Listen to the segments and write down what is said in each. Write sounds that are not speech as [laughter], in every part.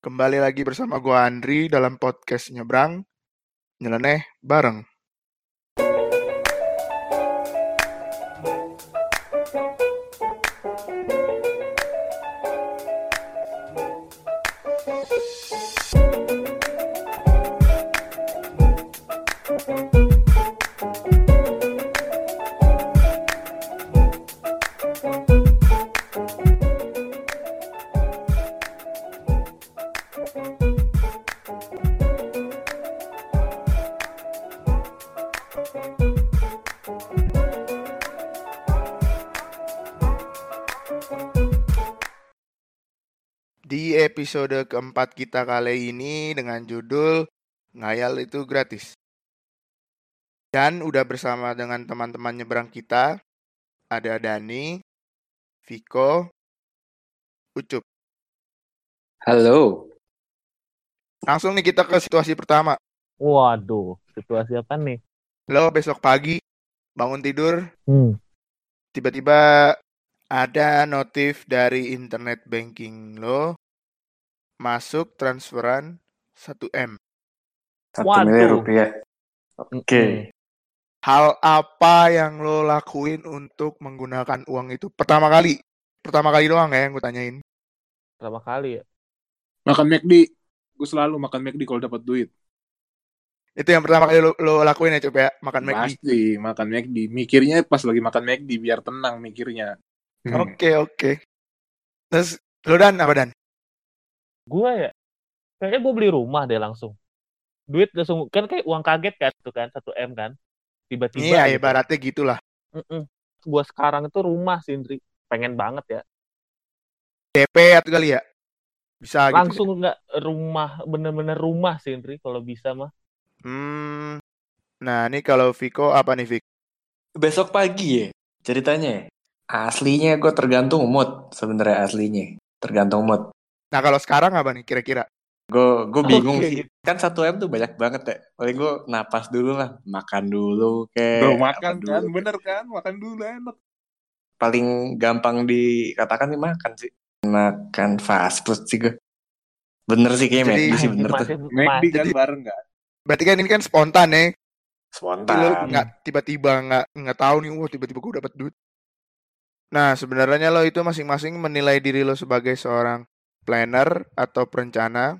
Kembali lagi bersama gua Andri dalam podcast Nyebrang. Nyeleneh bareng. Di episode keempat kita kali ini dengan judul Ngayal itu gratis. Dan udah bersama dengan teman-teman nyebrang kita. Ada Dani, Viko, Ucup. Halo. Langsung nih kita ke situasi pertama. Waduh, situasi apa nih? Lo besok pagi bangun tidur, Hmm. tiba-tiba ada notif dari internet banking lo masuk transferan 1M. Satu miliar rupiah. Oke. Hal apa yang lo lakuin untuk menggunakan uang itu pertama kali? Pertama kali doang ya yang gue tanyain. Pertama kali ya. Makan McD. Gue selalu makan McD kalau dapat duit. Itu yang pertama kali lo, lo lakuin ya coba ya, makan McD. Pasti makan McD. Mikirnya pas lagi makan McD biar tenang mikirnya. Hmm. Oke, oke. Terus lo Dan apa Dan? Gua ya, kayaknya gue beli rumah deh langsung. Duit langsung, kan kayak uang kaget kan, itu kan, 1M kan. Tiba-tiba Iya, gitu. ibaratnya gitulah. Mm-mm. Gua sekarang itu rumah sih, Indri. Pengen banget ya. DP atau kali ya? Bisa gitu. Langsung nggak rumah, bener-bener rumah sih, Indri, kalau bisa mah. Hmm. Nah, ini kalau Viko apa nih, Vik? Besok pagi ya ceritanya. Aslinya gue tergantung mood sebenarnya aslinya. Tergantung mood. Nah, kalau sekarang apa nih kira-kira? Gue gue bingung Oke, sih. gitu. Kan satu M tuh banyak banget ya. Paling gue napas dulu lah. Makan dulu kayak. Bro, makan kan, dulu. bener kan? Makan dulu enak. Paling gampang dikatakan nih makan sih. Makan fast food sih gue. Bener sih kayaknya Jadi- sih bener tuh. McD masih- kan Jadi- bareng kan? Berarti kan ini kan spontan nih. Lo Spontan. nggak tiba-tiba nggak nggak tahu nih, wah tiba-tiba gue dapat duit. Nah, sebenarnya lo itu masing-masing menilai diri lo sebagai seorang planner atau perencana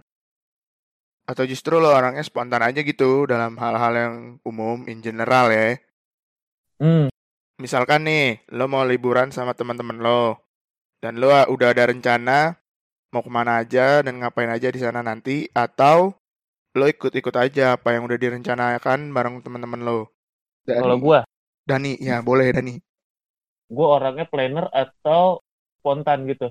atau justru lo orangnya spontan aja gitu dalam hal-hal yang umum in general ya. Hmm, Misalkan nih, lo mau liburan sama teman-teman lo dan lo udah ada rencana mau ke mana aja dan ngapain aja di sana nanti atau lo ikut-ikut aja apa yang udah direncanakan bareng teman-teman lo. Kalau gua, Dani, ya boleh Dani. gua orangnya planner atau spontan gitu.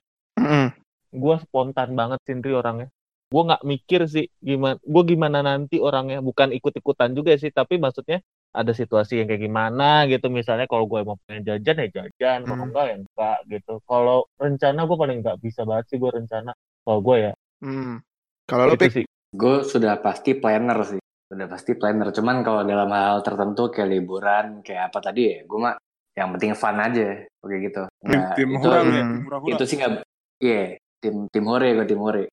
Gue spontan banget sih Indri orangnya gue nggak mikir sih gimana gue gimana nanti orangnya bukan ikut-ikutan juga sih tapi maksudnya ada situasi yang kayak gimana gitu misalnya kalau gue mau pengen jajan ya jajan kalau Hmm. enggak ya enggak gitu kalau rencana gue paling nggak bisa banget sih gue rencana kalau gue ya Hmm. Kalau lo itu Pik, sih Gue sudah pasti planner sih. Sudah pasti planner. Cuman kalau dalam hal tertentu kayak liburan, kayak apa tadi ya, gue mah yang penting fun aja. Oke gitu. Tim itu, hura ya, tim hura-hura. itu sih nggak, iya, tim tim hore gue tim hore.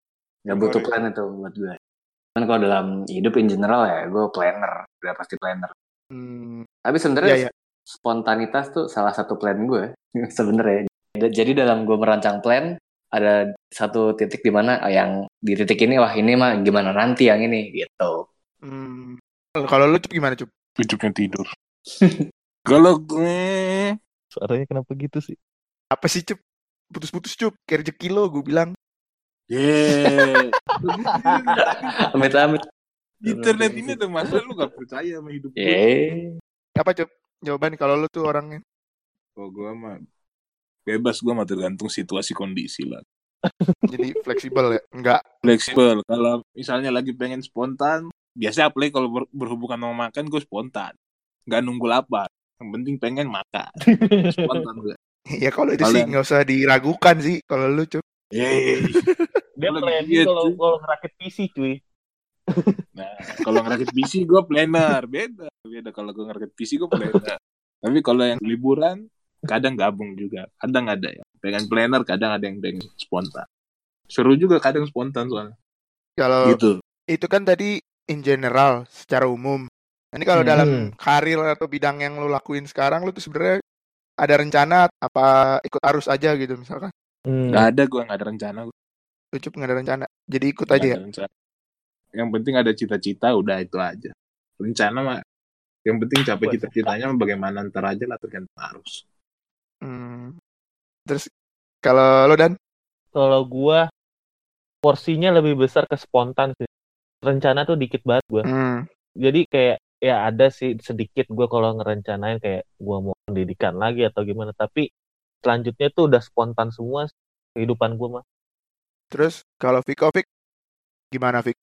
Nggak butuh plan itu buat gue. Cuman kalau dalam hidup in general ya, gue planner. Udah pasti planner. Hmm, Tapi sebenarnya Iya, iya. spontanitas tuh salah satu plan gue [laughs] sebenarnya. Jadi dalam gue merancang plan, ada satu titik di mana ah, yang di titik ini wah ini mah gimana nanti yang ini gitu. hmm. Kalau lo Cup gimana Cup? Hidupnya tidur. [laughs] Kalau gue suaranya kenapa gitu sih Apa sih Cup? Putus-putus Cup, kayak rezeki lo gue bilang. Yeah. [laughs] Amit-amit. Internet ini ada masa lu gak percaya sama hidup gue. Yeay. Apa Cup? Jawaban kalau lo tuh orangnya. Oh, gue mah bebas gue mah tergantung situasi kondisi lah. [laughs] Jadi fleksibel ya? Enggak. Fleksibel. Kalau misalnya lagi pengen spontan, biasa apalagi kalau ber- berhubungan sama makan gue spontan. Gak nunggu lapar. Yang penting pengen makan. [laughs] Spontan gue. [laughs] Ya kalau itu Kalau sih nggak usah diragukan sih kalau lo Cup. Yeay. dia Lagi planning kalau cuy. kalau ngerakit PC cuy [laughs] Nah, kalau ngerakit PC gue planner. Beda. Beda kalau gue ngerakit PC gue planner. Tapi kalau yang liburan, kadang gabung juga. Kadang ada ya. Pengen planner, kadang ada yang pengen spontan. Seru juga kadang spontan soalnya. Kalau Gitu. itu kan tadi in general secara umum. Ini kalau Hmm. dalam karir atau bidang yang lo lakuin sekarang lo tuh sebenarnya ada rencana apa ikut arus aja gitu misalkan. Hmm. Gak ada gue gak ada rencana. Gua. Ucup nggak ada rencana. Jadi ikut Nggak aja ya. rencana. Yang penting ada cita-cita udah itu aja. Rencana mah yang penting capai cita-citanya bagaimana ntar aja lah tergantung arus. Hmm. Terus kalau lo dan Kalau gua porsinya lebih besar ke spontan sih. Rencana tuh dikit banget gua. hmm. Jadi kayak ya ada sih sedikit gua kalau ngerencanain kayak gua mau pendidikan lagi atau gimana. Tapi selanjutnya tuh udah spontan semua kehidupan gua mah. terus kalau Viko Vik gimana Vik?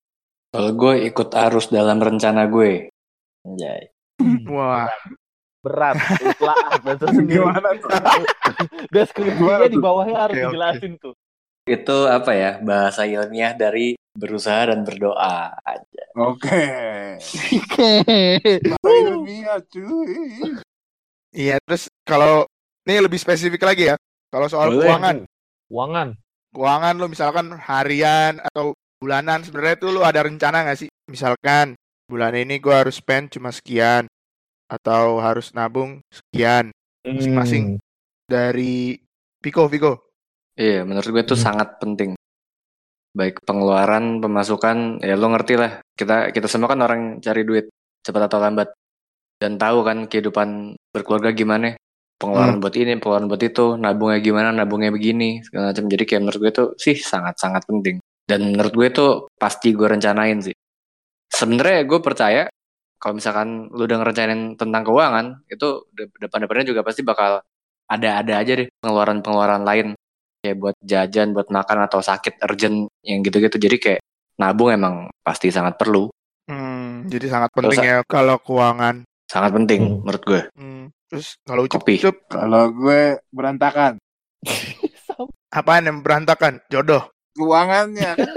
Kalau gue ikut arus dalam rencana gue. Anjay. [laughs] Wah, Berat, [laughs] sendiri. Gimana tuh? [laughs] Deskripsinya di bawahnya harus Oke, oke. dijelasin tuh. Itu apa ya? Bahasa ilmiah dari berusaha dan berdoa aja. Oke. Ilmiah cuy. Iya terus kalau ini lebih spesifik lagi ya. Kalau soal Boleh. keuangan, Keuangan. keuangan lo misalkan harian atau bulanan sebenarnya tuh lo ada rencana nggak sih? Misalkan bulan ini gua harus spend cuma sekian atau harus nabung sekian Masing-masing. Hmm. dari Viko Viko. Iya, menurut gue itu Hmm. sangat penting. Baik pengeluaran, pemasukan, ya lo ngerti lah. Kita kita semua kan orang cari duit cepat atau lambat. Dan tahu kan kehidupan berkeluarga gimana. Pengeluaran buat ini, pengeluaran buat itu, nabungnya gimana, nabungnya begini, segala macam. Jadi kayak menurut gue itu sih sangat-sangat penting. Dan menurut gue itu pasti gue rencanain sih. Sebenarnya gue percaya kalau misalkan lu udah ngerencanain tentang keuangan, itu de- depan-depannya juga pasti bakal ada-ada aja deh pengeluaran-pengeluaran lain kayak buat jajan, buat makan atau sakit urgent yang gitu-gitu. Jadi kayak nabung emang pasti sangat perlu, Hmm, jadi sangat penting Terus- ya kalau keuangan. Sangat penting Hmm. menurut gue. Hmm. Terus kalau ucup Kopi. ucup Kalau gue berantakan. [laughs] apaan yang berantakan? Jodoh. Keuangannya kan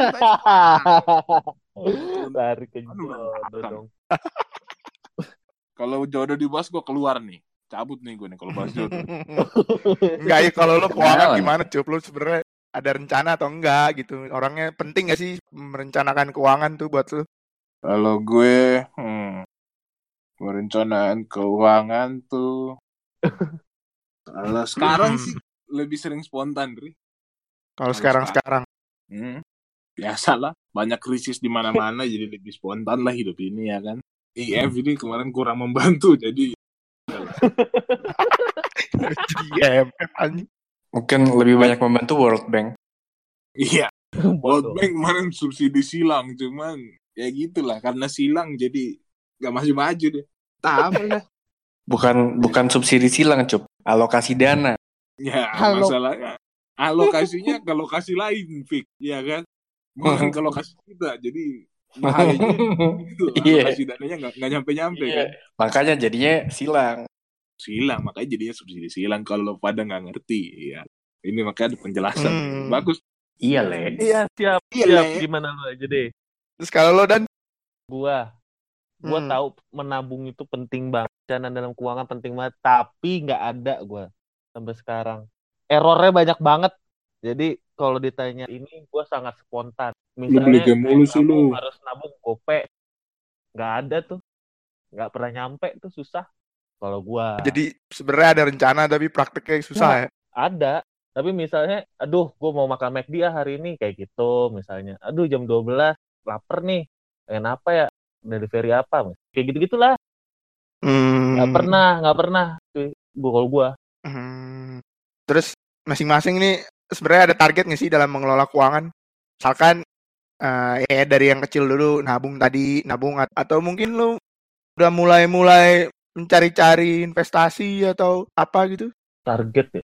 Lari ke jodoh dong. [laughs] kalau jodoh dibahas gue keluar nih. Cabut nih gue nih kalau bahas jodoh. [laughs] Enggak ya kalau lo keuangan gimana cup lo sebenarnya ada rencana atau enggak gitu orangnya penting gak sih merencanakan keuangan tuh buat lo Kalau gue, hmm, perencanaan keuangan tuh. Kalau sekarang Hmm. sih lebih sering spontan, Dri. kalau sekarang sekarang Hmm. Biasalah, banyak krisis di mana-mana jadi lebih spontan lah hidup ini ya kan. IF ini kemarin kurang membantu jadi jadi IMF anjing Mungkin lebih banyak membantu World Bank. iya [laughs] World. Bank kemarin subsidi silang cuman ya gitulah karena silang jadi gak maju-maju deh. [laughs] Lah. Bukan bukan subsidi silang, cup. Alokasi dana. Ya Halo. masalahnya alokasinya ke lokasi lain, Fik, ya kan? Bukan ke lokasi kita, jadi [laughs] bahayanya itu Iya. alokasi dananya nggak nggak nyampe-nyampe Iya. kan? Makanya jadinya silang. Silang, makanya jadinya subsidi silang kalau lo pada nggak ngerti, ya. Ini makanya ada penjelasan. Hmm. Bagus. Iya, Le. Iya siap Iya, siap Le. gimana lu aja deh. terus kalau lo dan Gua gua Hmm. tahu menabung itu penting banget. Rencana dalam keuangan penting banget, tapi nggak ada gua sampai sekarang. Errornya banyak banget. Jadi kalau ditanya ini gua sangat spontan. Lu beli game mulu sih lu. harus nabung gope. Nggak ada tuh. Nggak pernah nyampe tuh susah. Kalau gua jadi sebenarnya ada rencana tapi prakteknya susah ya ada tapi misalnya aduh gue mau makan McD ya hari ini kayak gitu misalnya aduh jam 12 lapar nih pengen apa ya delivery apa kayak gitu gitulah Hmm. nggak pernah nggak pernah gue kalau gue Hmm. Terus masing-masing nih sebenarnya ada target nggak sih dalam mengelola keuangan? Misalkan eh, ya dari yang kecil dulu nabung tadi, nabung at- atau mungkin lu udah mulai-mulai mencari-cari investasi atau apa gitu? target ya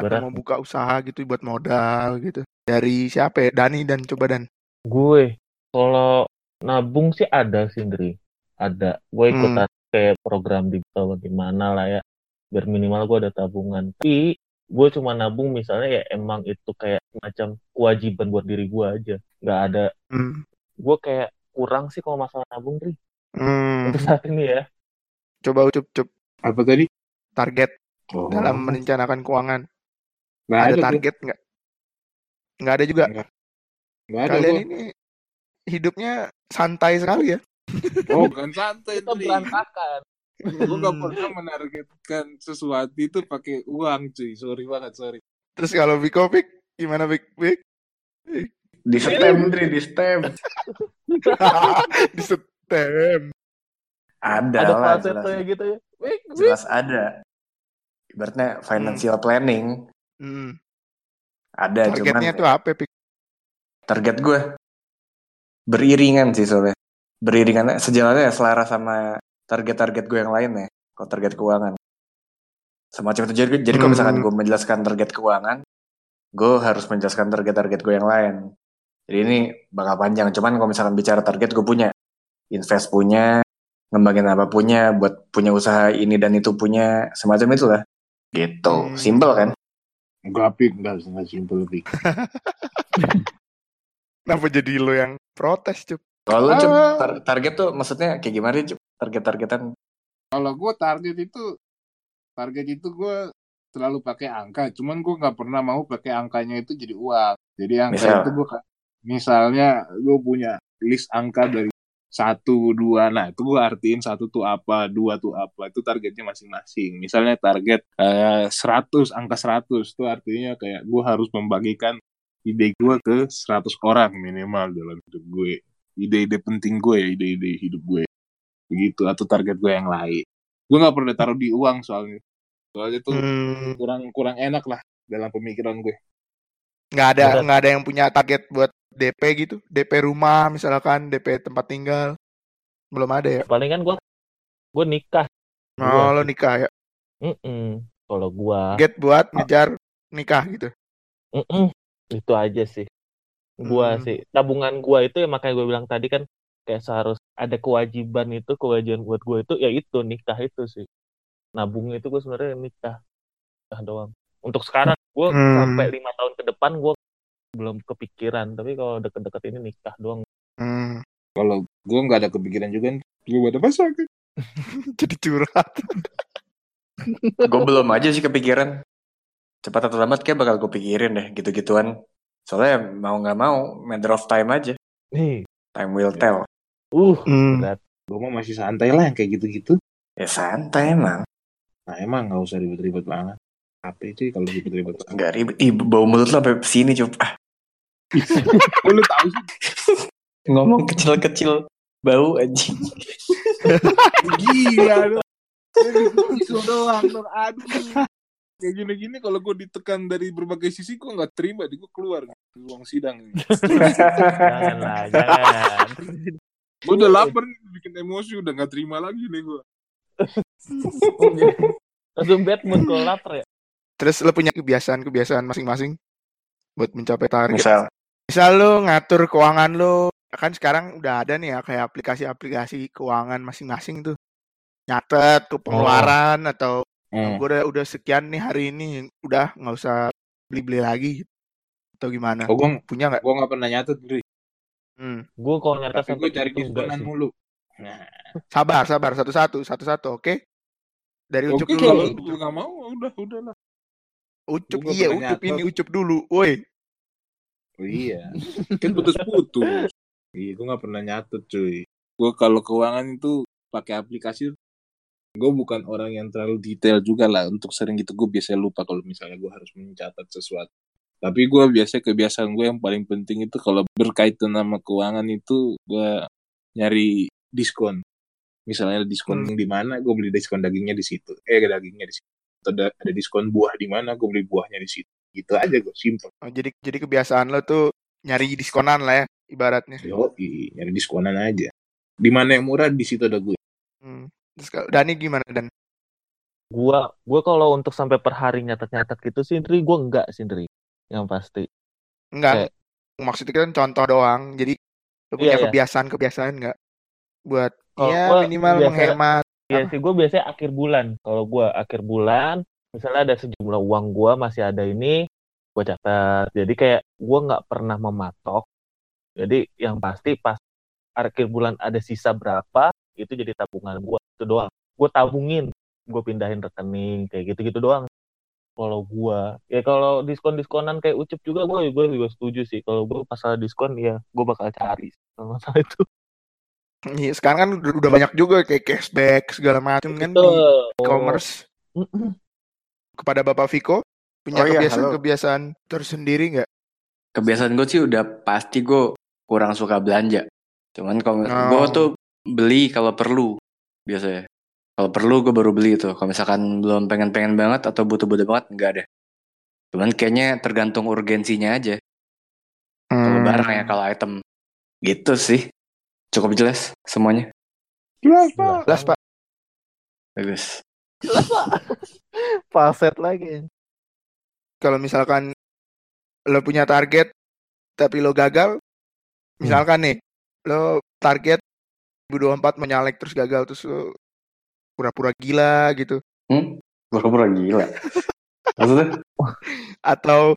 Atau Berat. mau buka usaha gitu buat modal gitu. Dari siapa ya? Dani dan coba Dan. gue kalau nabung sih ada sih Ndri ada gue Hmm. ikutan kayak program di gimana lah ya biar minimal gue ada tabungan tapi gue cuma nabung misalnya ya emang itu kayak macam kewajiban buat diri gue aja nggak ada Hmm. gue kayak kurang sih kalau masalah nabung Ndri Hmm. untuk saat ini ya Coba ucup cup Apa tadi? target Oh. dalam merencanakan keuangan. Nggak ada tuh. target nggak? Nggak ada juga. Nggak ada Kalian gua. ini hidupnya santai sekali ya. Oh, kan santai Kita Tri. berantakan. Gue gak Hmm. pernah menargetkan sesuatu itu pakai uang cuy. Sorry banget, sorry. Terus kalau Biko Pik, gimana Pik? Pik? Di stem, Dri, di stem. [laughs] Di setem. Ada, Ada lah, falsetto jelas, ya gitu ya. Wik, wik. jelas ada. Ibaratnya financial planning Hmm. ada, Targetnya cuman tuh apa Pik? target gue beriringan sih soalnya. Beriringan, sejalannya selaras sama target-target gue yang lain ya. Kalau target keuangan. Semacam itu. Jadi, jadi kalau misalkan Hmm. gue menjelaskan target keuangan, gue harus menjelaskan target-target gue yang lain. Jadi ini bakal panjang. Cuman kalau misalkan bicara target, gue punya. Invest punya, ngembangin apa punya, buat punya usaha ini dan itu punya, semacam itulah. Gitu. Hmm. Simple kan? Enggak, Pik. Enggak, enggak simple, Pik. [laughs] Kenapa jadi lo yang protes, Cup? Kalau Ah. tar- target tuh maksudnya kayak gimana, Cup? Target-target-targetan Kalau gue target itu, target itu gue selalu pakai angka. Cuman gue nggak pernah mau pakai angkanya itu jadi uang. Jadi angka Misal? itu gue misalnya gue punya list angka dari satu dua nah itu gue artiin satu tuh apa dua tuh apa itu targetnya masing-masing misalnya target eh, 100 angka 100 itu artinya kayak gue harus membagikan ide gue ke 100 orang minimal dalam hidup gue ide-ide penting gue ya ide-ide hidup gue begitu atau target gue yang lain gue nggak pernah taruh di uang soalnya soalnya tuh Hmm, kurang kurang enak lah dalam pemikiran gue nggak ada Berat. nggak ada yang punya target buat DP gitu, DP rumah misalkan, DP tempat tinggal, belum ada ya. Paling kan gue gue nikah. Oh, Gua lo nikah ya, Mm-mm. Kalau gua, get buat ngejar nikah gitu. mm-mm. Itu aja sih. Gua Hmm. sih tabungan gua itu ya makanya gue bilang tadi kan kayak seharus ada kewajiban itu kewajiban buat gue itu ya itu nikah itu sih. Nabung itu gue sebenarnya nikah, nikah doang. Untuk sekarang gue Hmm. sampai lima tahun ke depan gue belum kepikiran tapi kalau deket-deket ini nikah doang. Hmm, kalau gue nggak ada kepikiran juga gue apa sakit [laughs] jadi curhat. [laughs] gue belum aja sih kepikiran cepat atau lambat kayak bakal gue pikirin deh gitu-gituan. Soalnya mau nggak mau matter of time aja. Nih, time will tell. Uh, Hmm. berat. gue mah masih santai lah yang kayak gitu-gitu. Ya santai emang. Nah emang nggak usah ribet-ribet banget. Apa itu kalau ribet-ribet banget? Nggak ribet. Ih, bau mulut lo sampai sini cup. Ah, lu tahu sih. Ngomong kecil-kecil bau anjing. [laughs] Gila lu. [laughs] Isu doang aduh kayak gini-gini kalau gue ditekan dari berbagai sisi gue nggak terima di gue keluar di ruang sidang ini Janganlah, jangan. gue udah lapar nih bikin emosi udah nggak terima lagi nih gue Langsung bad mood kalau lapar ya. Terus lo punya kebiasaan-kebiasaan masing-masing buat mencapai target. misal Misal lo ngatur keuangan lo, kan sekarang udah ada nih ya kayak aplikasi-aplikasi keuangan masing-masing tuh. Nyatet tuh pengeluaran atau Hmm. gue udah udah sekian nih hari ini, udah nggak usah beli-beli lagi gitu. Atau gimana? oh gue Punya nggak? gue nggak pernah nyatet Dri. Hmm. Gue kalau nyata tapi gue cari gitu diskonan mulu nah Sabar, sabar, satu-satu, satu-satu, oke? Dari oke Ucup kalau dulu. lu nggak mau udah udah lah Ucup, Gua iya, Ucup ini Ucup dulu. Woi, Oh iya, kan putus-putus. Iya, gue nggak pernah nyatet cuy. Gue kalau keuangan itu pakai aplikasi. Gue bukan orang yang terlalu detail juga lah. Untuk sering gitu gue biasa lupa kalau misalnya gue harus mencatat sesuatu. Tapi gue biasa kebiasaan gue yang paling penting itu kalau berkaitan sama keuangan itu gue nyari diskon. Misalnya ada diskon Hmm. di mana, gue beli diskon dagingnya di situ. Eh, dagingnya di situ. Atau ada, ada diskon buah di mana, gue beli buahnya di situ. Gitu aja gue, simple. Oh, jadi jadi kebiasaan lo tuh nyari diskonan lah ya, ibaratnya. Yo, nyari diskonan aja. Di mana yang murah di situ ada gue. Hmm. Terus Dani gimana Dan? Gua gua kalau untuk sampai per hari nyatet-nyatet gitu sih, Indri, gua enggak sih, Indri. Yang pasti. Enggak, maksudnya kan contoh doang. Jadi Iya, punya iya. kebiasaan-kebiasaan nggak buat Kalau ya gua minimal biasa- menghemat. Iya sih, gue biasanya akhir bulan. Kalau gua akhir bulan, misalnya ada sejumlah uang gua masih ada ini, gua catat. Jadi kayak gua nggak pernah mematok. Jadi yang pasti pas akhir bulan ada sisa berapa, itu jadi tabungan gua itu doang. Gue tabungin, gue pindahin rekening kayak gitu-gitu doang. kalau gua ya kalau diskon diskonan kayak ucup juga gua gua juga setuju sih kalau gua pasal diskon ya gua bakal cari masalah itu [laughs] Iya, sekarang kan udah banyak juga kayak cashback segala macam kan di e-commerce. Kepada Bapak Viko punya Oh iya, kebiasaan halo. kebiasaan tersendiri nggak? Kebiasaan gue sih udah pasti gue kurang suka belanja. Cuman kalau Oh. gue tuh beli kalau perlu biasanya. Kalau perlu gue baru beli tuh. Kalau misalkan belum pengen-pengen banget atau butuh-butuh banget enggak deh. Cuman kayaknya tergantung urgensinya aja. Kalau Hmm. barang ya kalau item gitu sih. Cukup jelas semuanya. Jelas, Jelas. Jelas Pak. Bagus. jelas pak [laughs] Falset lagi Kalau misalkan lo punya target tapi lo gagal, misalkan nih lo target 2024 menyalek terus gagal terus lo pura-pura gila gitu Hmm? Pura-pura gila. [laughs] Maksudnya? atau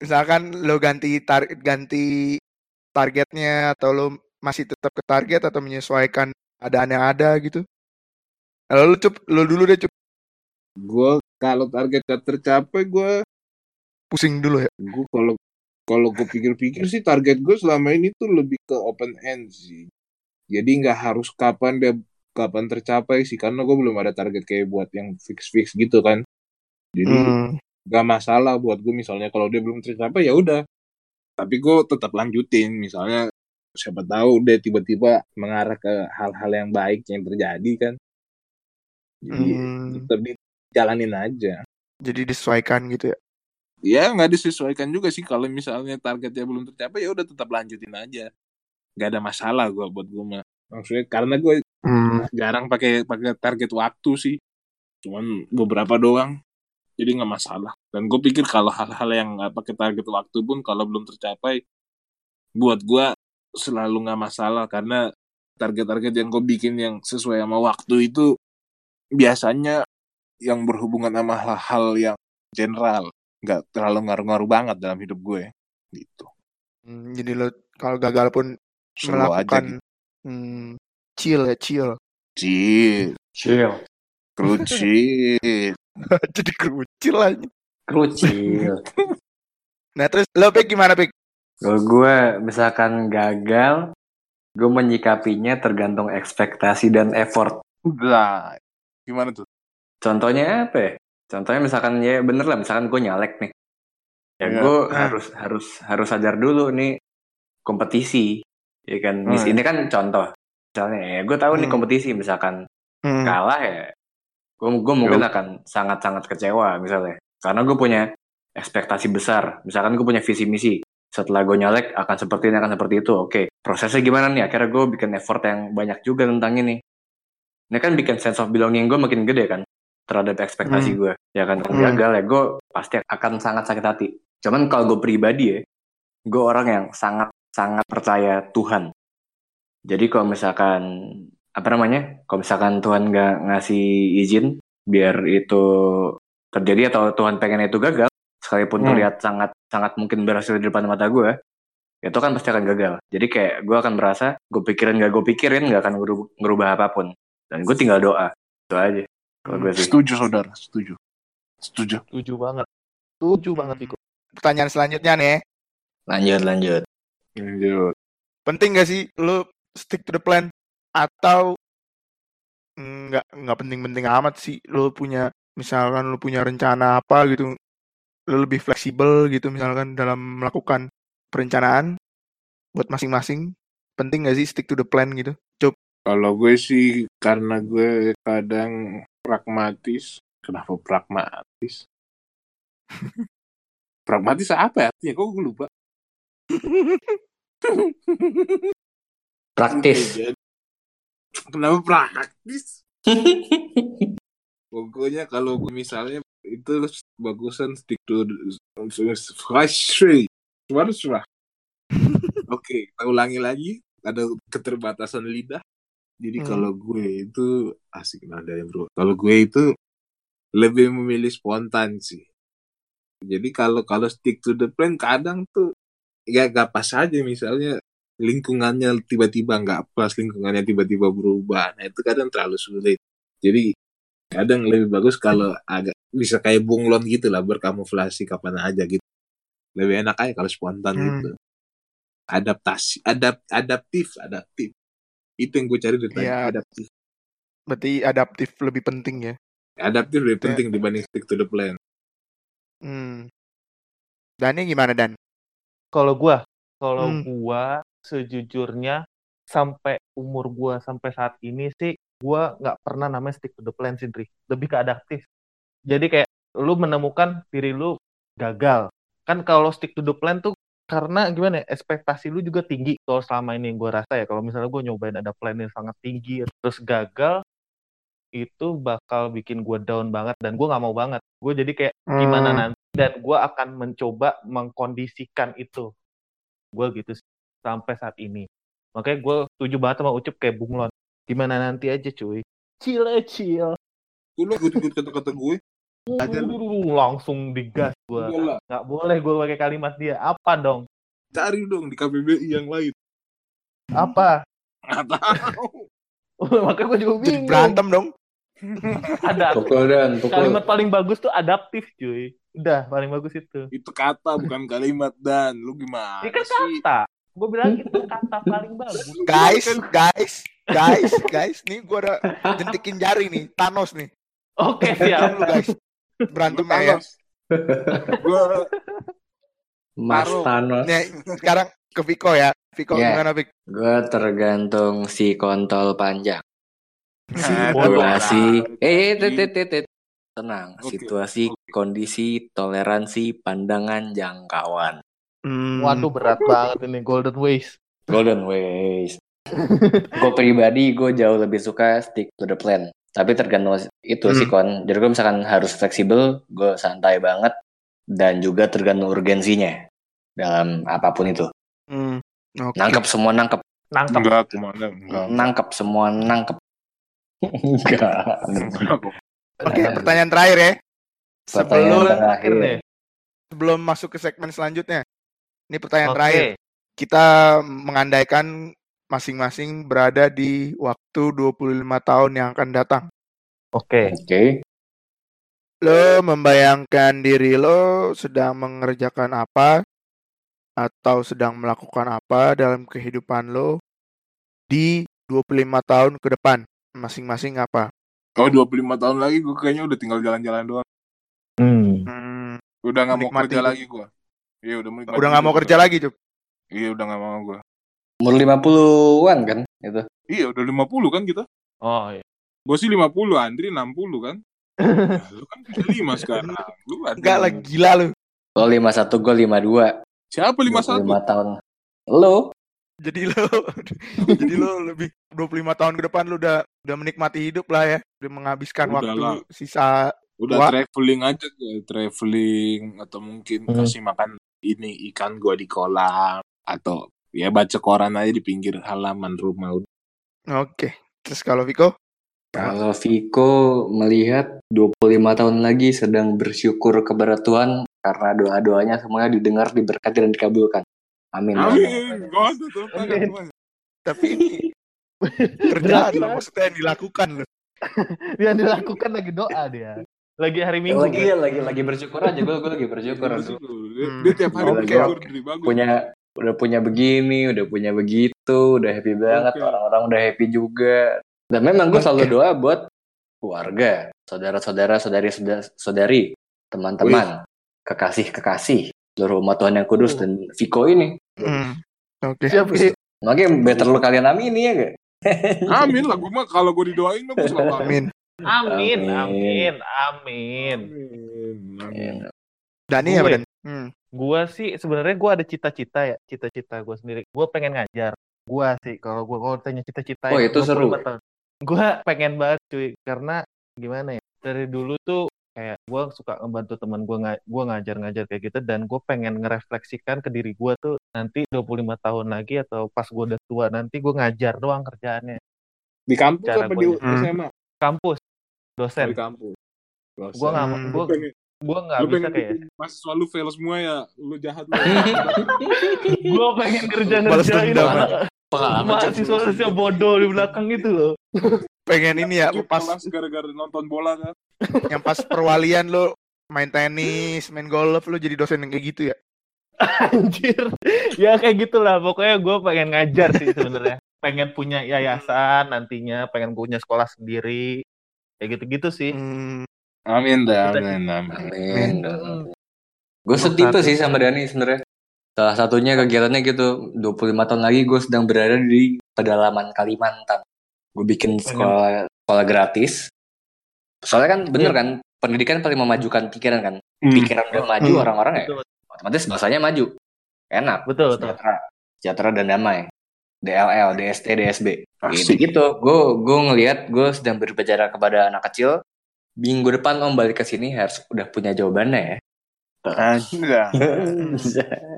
misalkan lo ganti tar ganti targetnya atau lo masih tetap ke target atau menyesuaikan keadaan yang ada gitu. Lalu lu cup, lo dulu deh cup Gue kalau target gak tercapai, gue pusing dulu ya. gue kalau kalau gue pikir-pikir sih target gue selama ini tuh lebih ke open end sih. Jadi nggak harus kapan dia kapan tercapai sih karena gue belum ada target kayak buat yang fix-fix gitu kan. Jadi Hmm. masalah buat gue misalnya kalau dia belum tercapai ya udah. Tapi gue tetap lanjutin misalnya siapa tahu dia tiba-tiba mengarah ke hal-hal yang baik yang terjadi kan. Jadi Hmm. tetap dijalanin aja. Jadi disesuaikan gitu ya. ya nggak disesuaikan juga sih kalau misalnya targetnya belum tercapai ya udah tetap lanjutin aja nggak ada masalah gua buat gue mah. Maksudnya karena gue Hmm. jarang pakai pakai target waktu sih. Cuman beberapa doang. Jadi nggak masalah. Dan gue pikir kalau hal-hal yang nggak pakai target waktu pun kalau belum tercapai buat gue selalu nggak masalah. Karena target-target yang gue bikin yang sesuai sama waktu itu biasanya yang berhubungan sama hal-hal yang general. Nggak terlalu ngaruh-ngaruh banget dalam hidup gue gitu. Hmm, Jadi lo kalau gagal pun slow aja melakukan gitu hmm, chill ya chill. Cil, Chill. krucil [laughs] Jadi kerucil aja. Krucil. [laughs] Nah terus lo Pik gimana Pik? Kalau gue misalkan gagal, gue menyikapinya tergantung ekspektasi dan effort. Lah, gimana tuh? Contohnya apa ya? Contohnya misalkan ya bener lah, misalkan gue nyalek nih. Ya Iya. gue Nah. harus harus harus sadar dulu nih kompetisi. Ya kan, Hmm. ini kan contoh. Misalnya ya gue tahu nih Hmm. kompetisi misalkan Hmm. kalah ya, gue gue mungkin akan sangat-sangat kecewa misalnya. Karena gue punya ekspektasi besar. Misalkan gue punya visi misi. Setelah gue nyalek akan seperti ini, akan seperti itu. Oke, prosesnya gimana nih? Akhirnya gue bikin effort yang banyak juga tentang ini. Ini kan bikin sense of belonging gue makin gede kan terhadap ekspektasi Hmm. gue. Ya kan, Hmm. gagal ya gue pasti akan sangat sakit hati. Cuman kalau gue pribadi ya, gue orang yang sangat sangat percaya Tuhan. Jadi kalau misalkan apa namanya, kalau misalkan Tuhan nggak ngasih izin biar itu terjadi atau Tuhan pengen itu gagal, sekalipun Hmm. terlihat sangat sangat mungkin berhasil di depan mata gue, itu kan pasti akan gagal. Jadi kayak gue akan merasa gue pikirin gak gue pikirin nggak akan ngerubah apa pun. Dan gue tinggal doa, itu aja. Kalau gue sih. Setuju saudara, setuju. Setuju. setuju banget setuju banget Iko Pertanyaan selanjutnya nih. Lanjut lanjut. Lanjut. Penting gak sih lo stick to the plan atau nggak nggak penting-penting amat sih lo punya misalkan lo punya rencana apa gitu lo lebih fleksibel gitu misalkan dalam melakukan perencanaan buat masing-masing penting gak sih stick to the plan gitu Kalau gue sih karena gue kadang pragmatis. Kenapa pragmatis? [laughs] pragmatis apa ya? artinya? Kok gue lupa? [laughs] Praktis. Kenapa praktis? [laughs] Pokoknya kalau misalnya itu bagusan stick to. [laughs] Oke, kita ulangi lagi. Ada keterbatasan lidah. Jadi Hmm. kalau gue itu asik nadanya bro. Kalau gue itu lebih memilih spontan sih. Jadi kalau kalau stick to the plan kadang tuh ya gak pas aja misalnya lingkungannya tiba-tiba nggak pas, lingkungannya tiba-tiba berubah. Nah itu kadang terlalu sulit. Jadi kadang lebih bagus kalau agak bisa kayak bunglon gitu lah berkamuflasi kapan aja gitu lebih enak aja kalau spontan Hmm. gitu adaptasi adap adaptif adaptif itu yang gue cari dari tadi Iya. adaptif Berarti adaptif lebih penting ya. adaptif lebih Iya. penting dibanding stick to the plan Hmm. Dani gimana Dan? Kalau gua, kalau Hmm. gua sejujurnya sampai umur gua sampai saat ini sih gua nggak pernah namanya stick to the plan sih, Dri. Lebih ke adaptif. Jadi kayak lu menemukan diri lu gagal. Kan kalau stick to the plan tuh karena gimana ya, ekspektasi lu juga tinggi kalau selama ini yang gua rasa ya kalau misalnya gua nyobain ada plan yang sangat tinggi terus gagal itu bakal bikin gua down banget dan gua nggak mau banget gue jadi kayak gimana Hmm. nanti dan gue akan mencoba mengkondisikan itu. Gue gitu sampai saat ini. Makanya gue setuju banget sama Ucup kayak bunglon. Gimana nanti aja cuy. Chill aja chill. Gue lu ikut-ikut kata-kata gue langsung digas gue nggak boleh. Gue pakai kalimat dia. Apa dong? Cari dong di KBBI yang lain. Apa? Nggak tahu. [laughs] Makanya gue juga Jadi bingung. berantem dong. [laughs] ada. Kalimat paling bagus tuh adaptif cuy udah paling bagus itu itu kata bukan kalimat dan lu gimana ini kan sih kata gue bilang itu kata paling bagus [laughs] Guys, guys, guys, guys. Nih gue udah jentikin jari nih. Thanos nih. oke Diam siap lu guys. Berantem ya. Thanos. gue Mas Taruh. Thanos. Nih, sekarang ke Viko ya. Viko Iya. gimana Vik? Gue tergantung si kontol panjang. Situasi. Eh, eh, tit, tit. Tenang. Oke, Situasi, oke. kondisi, toleransi, pandangan, jangkauan. Hmm. Waduh berat banget ini Golden Ways. Golden Ways. gue pribadi gue jauh lebih suka stick to the plan. Tapi tergantung itu Hmm. sih kon. Jadi gue misalkan harus fleksibel, gue santai banget. Dan juga tergantung urgensinya dalam apa pun itu. Hmm. Oke. Nangkep semua nangkep. Nangkep. enggak enggak Nangkep semua nangkep. [laughs] Enggak. Enggak kok. Oke, pertanyaan terakhir ya. Pertanyaan Sebelum terakhir nih. sebelum masuk ke segmen selanjutnya. Ini pertanyaan Oke. terakhir. Kita mengandaikan masing-masing berada di waktu 25 tahun yang akan datang. Oke. Oke. Lo membayangkan diri lo sedang mengerjakan apa atau sedang melakukan apa dalam kehidupan lo di 25 tahun ke depan. Masing-masing apa? Oh 25 tahun lagi gue kayaknya udah tinggal jalan-jalan doang Hmm. Hmm, udah nggak mau kerja lagi gue iya udah menikmati udah nggak mau kerja gua. lagi, Cuk. iya udah nggak mau gue Umur 50-an kan itu. iya udah 50 kan kita Oh iya. gue sih 50 Andri 60 kan [laughs] lu kan 35 sekarang lu Enggak lah, gila lu. Lo 51, gue 52. siapa 51 25 tahun. Lo? Jadi lo [laughs] jadi lo lebih 25 tahun ke depan lo udah udah menikmati hidup lah ya. Udah menghabiskan Udah waktu lah. sisa udah Wah. traveling aja ya, traveling atau mungkin Hmm. kasih makan ini ikan gua di kolam atau ya baca koran aja di pinggir halaman rumah udah Oke. Terus kalau Viko? Kalau Viko melihat 25 tahun lagi sedang bersyukur kepada Tuhan karena doa-doanya semuanya didengar, diberkati, dan dikabulkan. Amin. amin Amin. tangan Tapi ini kerjaan lo maksudnya yang dilakukan lo. [laughs] Yang dilakukan lagi doa dia. Lagi hari Ya, Minggu. lagi kan? lagi lagi bersyukur aja gue gue lagi bersyukur dia, Hmm. dia tiap hari bersyukur bagus punya udah punya begini udah punya begitu udah happy banget Oke. orang-orang udah happy juga dan memang gue selalu doa buat keluarga saudara-saudara saudari saudari teman-teman kekasih kekasih seluruh umat Tuhan yang kudus Oh. dan Viko ini Hmm. Oke. Siap, Ki. makanya better lu kalian amini ya gak [laughs] amin lah gua mah kalau gua didoain mah gua selalu amin Amin. Amin, Amin. amin, amin. amin Dani ya, Gue. Dan? Hmm. Gua sih sebenarnya gua ada cita-cita ya, cita-cita gua sendiri. Gua pengen ngajar. Gua sih kalau gua kalau tanya cita-cita Oh, ya, itu seru. 25 tahun. Gua pengen banget cuy karena gimana ya? Dari dulu tuh kayak gua suka ngebantu teman gua nga- gua ngajar-ngajar kayak gitu dan gua pengen ngerefleksikan ke diri gua tuh nanti 25 tahun lagi atau pas gua udah tua nanti gua ngajar doang kerjaannya. di kampus Cara apa di. Hmm. SMA Kampus, Oh, dosen. di kampus Gua nggak mau- Hmm. gua nggak bisa pengen kayak mahasiswa lu fail semua ya lu jahat lu [laughs] gua pengen kerja ngerjain Pengalaman mahasiswa sosial bodoh di belakang itu loh. Pengen ini ya, pas gara-gara nonton bola kan. [laughs] yang pas perwalian lo main tenis, main golf, lo jadi dosen yang kayak gitu ya. [laughs] Anjir. Ya kayak gitulah. Pokoknya gue pengen ngajar sih sebenarnya. Pengen punya yayasan nantinya, pengen punya sekolah sendiri. Kayak gitu-gitu sih. Hmm, Amin dah, amin, amin. Amin. Mm. Gue setipe sih sama Dani sebenarnya. Salah satunya kegiatannya gitu, 25 tahun lagi gue sedang berada di pedalaman Kalimantan. Gue bikin sekolah sekolah gratis. Soalnya kan bener Iya. kan, pendidikan paling memajukan pikiran kan. Hmm. Pikiran udah maju Hmm. orang-orang ya, Betul, otomatis bahasanya maju. Enak, betul. betul. sejahtera, sejahtera dan damai. DLL, DST, DSB. Gitu gitu. Gue gue ngelihat gue sedang berbicara kepada anak kecil. Minggu depan om balik ke sini harus udah punya jawabannya ya. Anjir. [laughs]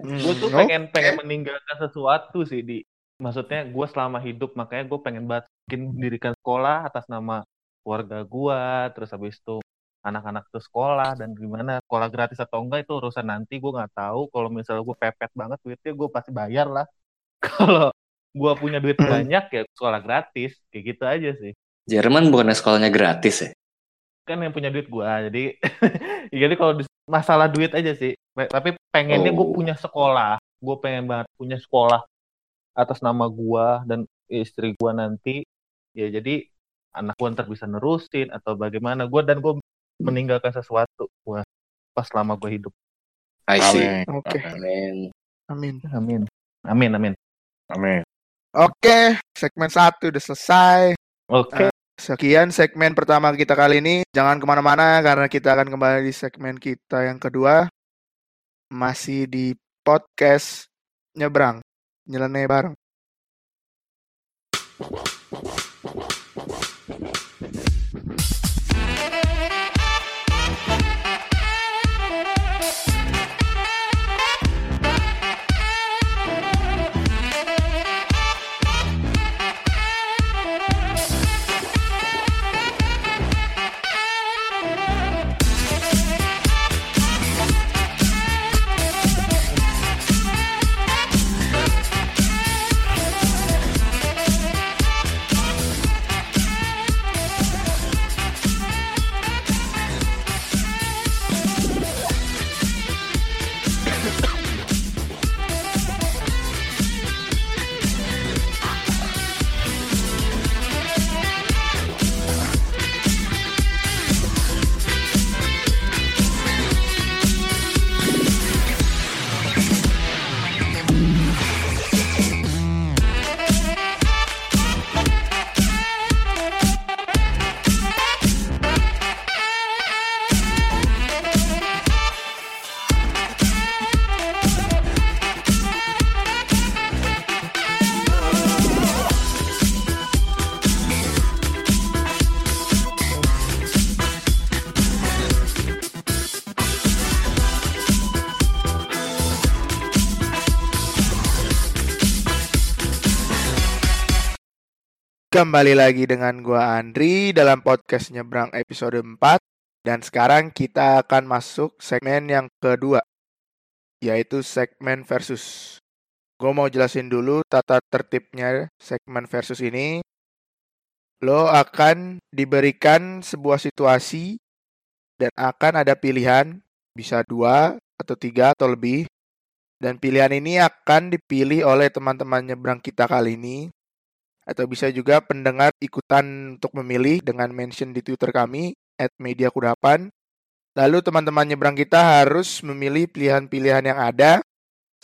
Gue tuh hmm, pengen pengen meninggalkan sesuatu sih di maksudnya gue selama hidup makanya gue pengen banget bikin mendirikan sekolah atas nama keluarga gue terus habis itu anak-anak tuh sekolah dan gimana sekolah gratis atau enggak itu urusan nanti gue nggak tahu kalau misalnya gue pepet banget duitnya gue pasti bayar lah [laughs] kalau gue punya duit Hmm. banyak ya sekolah gratis kayak gitu aja sih Jerman bukannya sekolahnya gratis ya? kan yang punya duit gue jadi [laughs] jadi kalau masalah duit aja sih tapi pengennya gue Oh. punya sekolah gue pengen banget punya sekolah atas nama gue dan istri gue nanti ya jadi anak gue ntar bisa nerusin atau bagaimana gue dan gue meninggalkan sesuatu gue pas selama gue hidup I see. Amin. Oke, Amin. amin. amin amin amin Amin. Oke, segmen satu udah selesai. oke Sekian segmen pertama kita kali ini. Jangan ke mana-mana karena kita akan kembali di segmen kita yang kedua. Masih di podcast nyebrang, nyeleneh bareng. Kembali lagi dengan gua Andri dalam podcast Nyebrang episode 4 dan sekarang kita akan masuk segmen yang kedua yaitu segmen versus. Gue mau jelasin dulu tata tertibnya segmen versus ini. Lo akan diberikan sebuah situasi dan akan ada pilihan bisa dua atau tiga atau lebih dan pilihan ini akan dipilih oleh teman-teman nyebrang kita kali ini atau bisa juga pendengar ikutan untuk memilih dengan mention di Twitter kami @mediakudapan. Lalu teman-teman nyebrang kita harus memilih pilihan-pilihan yang ada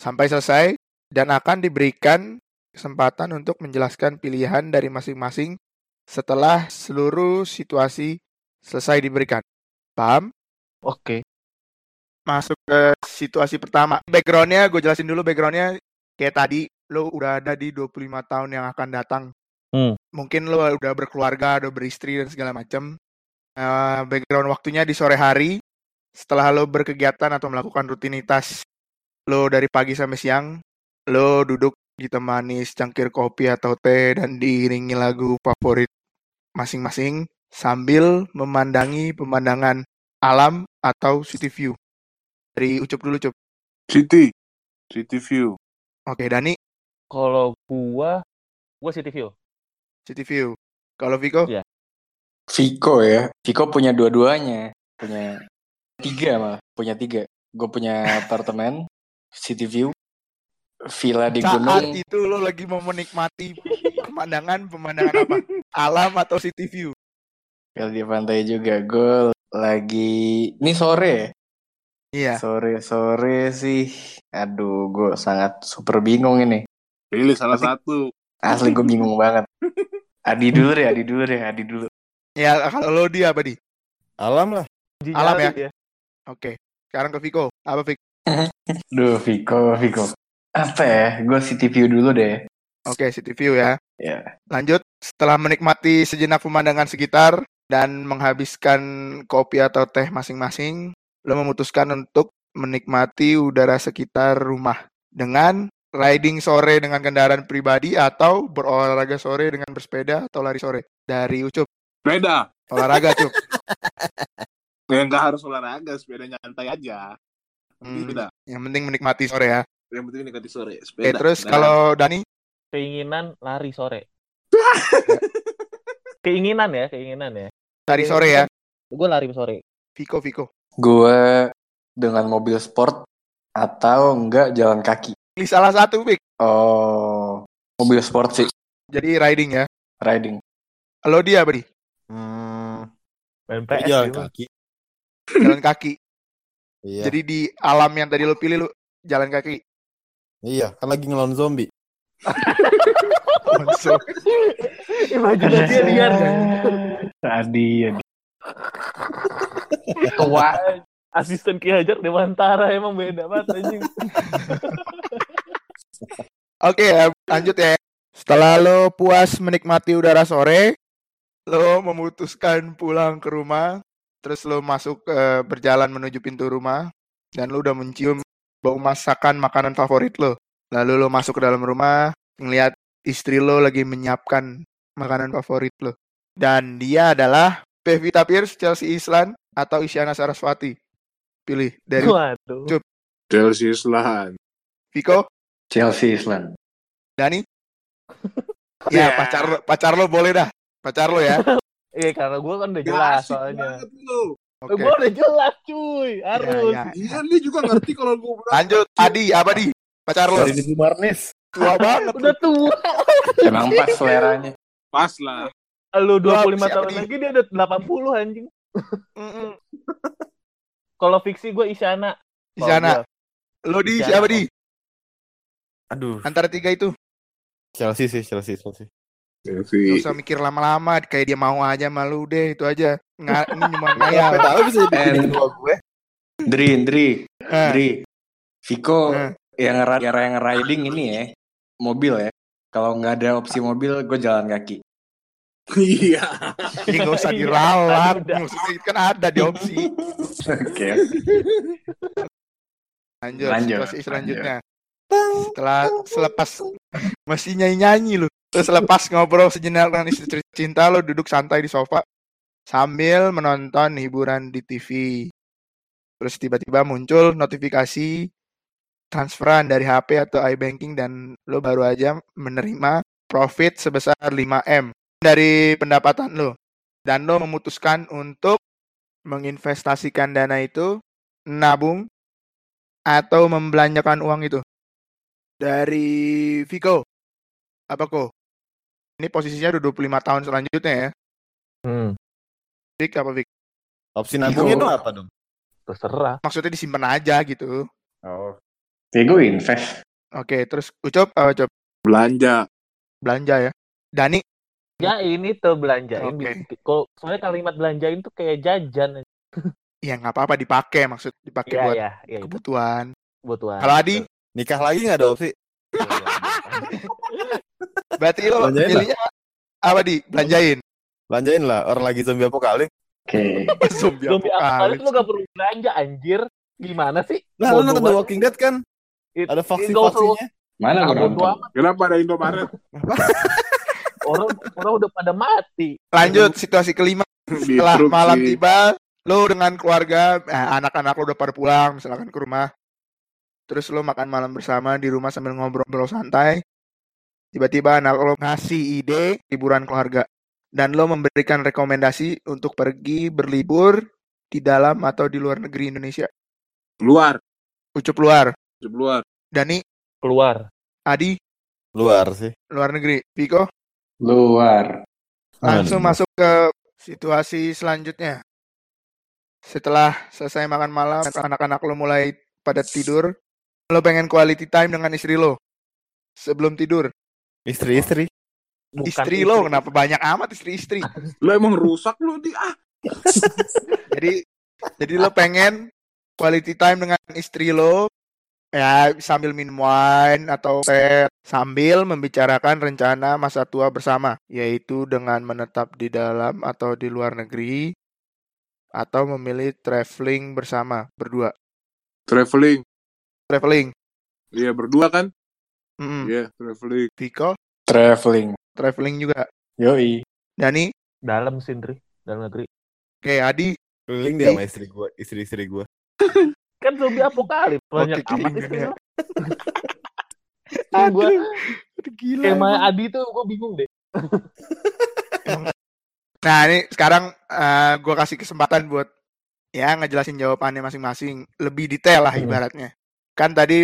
sampai selesai dan akan diberikan kesempatan untuk menjelaskan pilihan dari masing-masing setelah seluruh situasi selesai diberikan. Paham? oke Masuk ke situasi pertama. Backgroundnya gue jelasin dulu backgroundnya kayak tadi lo udah ada di 25 tahun yang akan datang. Hmm. Mungkin lo udah berkeluarga, udah beristri dan segala macam. Eh, background waktunya di sore hari setelah lo berkegiatan atau melakukan rutinitas lo dari pagi sampai siang, lo duduk ditemani secangkir kopi atau teh dan diiringi lagu favorit masing-masing sambil memandangi pemandangan alam atau city view. Dari Ucup dulu, Cup. City. City View. Oke, Dani. Kalau gua Gue City View. City View. Kalau Viko? Iya. Viko ya. Viko punya dua-duanya. Punya tiga malah. Punya tiga. Gue punya apartemen, [laughs] city view, villa di Saat gunung. itu lo lagi mau menikmati pemandangan, pemandangan apa? Alam atau City View? Villa di pantai juga. Gue lagi... Ini sore ya? Iya. Sore-sore sih. Aduh, gue sangat super bingung ini. Pilih salah Tapi- satu. Asli gue bingung banget. Adi dulu deh, Adi dulu deh, Adi dulu. Ya kalau lo dia apa di? Alam lah. Alam ya? Dia. Oke. Sekarang ke Viko. Apa Viko? Duh, Viko, Viko. Apa ya? Gue city view dulu deh. Oke, City View ya. Ya. Lanjut, setelah menikmati sejenak pemandangan sekitar dan menghabiskan kopi atau teh masing-masing, lo memutuskan untuk menikmati udara sekitar rumah dengan riding sore dengan kendaraan pribadi atau berolahraga sore dengan bersepeda atau lari sore. Dari Ucup, Sepeda. olahraga Cup. [laughs] Ya nggak harus olahraga, sepeda nyantai aja. Hmm, Sepeda. yang penting menikmati sore ya. Yang penting nikmati sore. Oke, Sepeda. terus Nah, kalau Dani, Keinginan lari sore. [laughs] keinginan ya, keinginan ya. lari sore ya. Gue lari sore. Viko, Viko. Gue dengan mobil sport atau enggak jalan kaki. Pilih salah satu, Vik. Oh, mobil sport sih, Jadi riding ya. riding. Lo dia, Bri. Hmm, Main gue PS jalan kaki. Jalan kaki. Iya. Jadi di alam yang tadi lo pilih, lo jalan kaki. Iya, kan lagi ngelawan zombie. Imajinasi liar kan. Adi, Adi. [laughs] Tua. Asisten Ki Hajar Dewantara emang beda banget anjing. [laughs] Oke ya, lanjut ya. Setelah lo puas menikmati udara sore, lo memutuskan pulang ke rumah, terus lo masuk eh, berjalan menuju pintu rumah, dan lo udah mencium bau masakan makanan favorit lo. Lalu lo masuk ke dalam rumah, ngeliat istri lo lagi menyiapkan makanan favorit lo. Dan dia adalah Pevita Pierce, Chelsea Islan, atau Isyana Saraswati. Pilih dari Waduh. Chelsea Islan. Viko, Chelsea Island. Dani. [laughs] Ya, pacar lo, pacar lo boleh dah. Pacar lo ya. [laughs] Iya karena gue kan udah Gak jelas asik soalnya. Oke. Gue udah jelas cuy, harus. Ya, ya. Iya, dia juga ngerti kalau gue. Lanjut, Adi, apa di? Pacar lo Dari Didi Marnis. tua banget. Udah tua. [laughs] Emang pas seleranya. Pas lah. Lu 25 siapa tahun nih? lagi dia udah 80 anjing. Kalau fiksi gue Isyana. Isyana. Lo di Isyana. siapa di? Aduh, Antara tiga itu. Chelsea sih, Chelsea, Chelsea. Gak Chelsea. usah mikir lama-lama, kayak dia mau aja malu deh, itu aja. Nggak, ini cuma ngayal. tahu bisa jadi Eh, pilihan gua gue. Dri, Dri, Eh, Dri. Viko Eh. yang, ra- yang riding ini ya, mobil ya. Kalau nggak ada opsi mobil, gue jalan kaki. Iya. ini nggak usah Iya, diralat. Maksudnya kan ada di opsi. [laughs] Oke. Lanjut, Lanjut, situasi selanjutnya. Setelah selepas masih nyanyi-nyanyi lu. Terus selepas ngobrol sejenak dengan istri cinta lo duduk santai di sofa sambil menonton hiburan di TV. Terus tiba-tiba muncul notifikasi transferan dari HP atau iBanking dan lo baru aja menerima profit sebesar 5M dari pendapatan lo. Dan lo memutuskan untuk menginvestasikan dana itu nabung atau membelanjakan uang itu. Dari Viko. Apa kok? Ini posisinya udah 25 tahun selanjutnya ya. Hmm, Vik apa Vik? Opsi nabungnya Iya. itu apa dong? terserah. Maksudnya disimpan aja gitu. Oh, Ya gue invest. Oke, terus Ucop apa Ucop? Belanja. Belanja ya. Dani, Ya ini tuh belanjain. Oke. Kok soalnya kalimat belanjain tuh kayak jajan. ya nggak apa-apa dipakai maksud dipakai Iya buat iya iya itu kebutuhan. kebutuhan. Kalau Adi, nikah lagi nggak ada opsi? berarti lo Belanjain lah. pilihnya apa di? Belanjain. Belanjain lah, orang lagi zombie apokalips. Oke. [laughs] Zombie Zombie apokalips. apocalypse lu gak perlu belanja anjir. Gimana sih? Nah, lu nonton The. Walking Dead kan? It- Ada vaksin-vaksinnya. Mana gue nonton? Kenapa ada Indomaret [laughs] Orang orang udah pada mati. Lanjut situasi kelima setelah malam tiba lo dengan keluarga eh, anak-anak lo udah pada pulang misalkan ke rumah terus lo makan malam bersama di rumah sambil ngobrol-ngobrol santai tiba-tiba anak lo ngasih ide liburan keluarga dan lo memberikan rekomendasi untuk pergi berlibur di dalam atau di luar negeri Indonesia. Luar. Ucup luar. Ucup luar. Dani, Keluar. Adi, Luar sih. luar negeri. Viko, Luar. langsung masuk ke situasi selanjutnya. Setelah selesai makan malam, anak-anak lo mulai pada tidur, lo pengen quality time dengan istri lo. Sebelum tidur. Istri-istri. Bukan istri lo, kenapa banyak amat istri-istri? [laughs] Lo emang rusak lo di ah. [laughs] jadi jadi lo pengen quality time dengan istri lo ya sambil minum wine atau teh sambil membicarakan rencana masa tua bersama yaitu dengan menetap di dalam atau di luar negeri atau memilih traveling bersama berdua Traveling. Traveling Iya berdua kan? Iya traveling. Viko Traveling. traveling juga Yoi. Dani Dalam Sindri. Dalam negeri. oke Adi Keliling dia sama istri gua, istri-istri gua. [laughs] Kan zombie apokalips. Banyak Oke, amat istri [laughs] gua Aduh, gila emang. Adi tuh gue bingung deh. [laughs] Nah ini sekarang eh gue kasih kesempatan buat ya ngejelasin jawabannya masing-masing lebih detail lah Hmm. ibaratnya. Kan tadi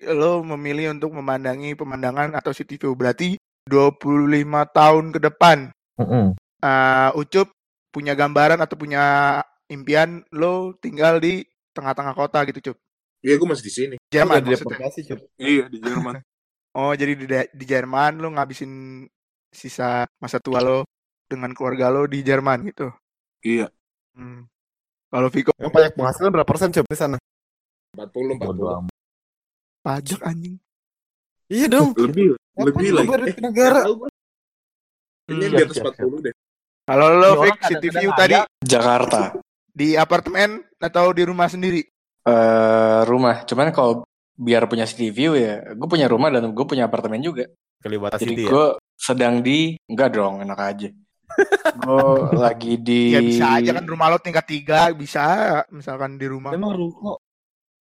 lo memilih untuk memandangi pemandangan atau city view berarti 25 tahun ke depan. Eh, Ucup punya gambaran atau punya impian lo tinggal di tengah-tengah kota gitu Cup. Iya gue masih di sini. Jerman deportasi, Cup. Iya di Jerman. [laughs] Oh jadi di, di Jerman lo ngabisin sisa masa tua lo dengan keluarga lo di Jerman gitu. iya. Hmm. Kalau Viko Emang pajak penghasilan berapa persen, Cup, di sana? 40 Bodo 40. Pajak anjing. Iya dong. Lebih Ngapain lebih lagi. Eh, negara? Kayaknya Siap, di atas siap, 40 deh. Kalau lo Ini fix city view ada. tadi Jakarta. di apartemen atau di rumah sendiri? eh rumah. Cuman kalau biar punya city view ya, gue punya rumah dan gue punya apartemen juga. Kalibata Jadi City ya. gue sedang di enggak dong, enak aja. gue [laughs] lagi di Ya bisa aja kan rumah lo tingkat tiga bisa misalkan di rumah. Memang ruko.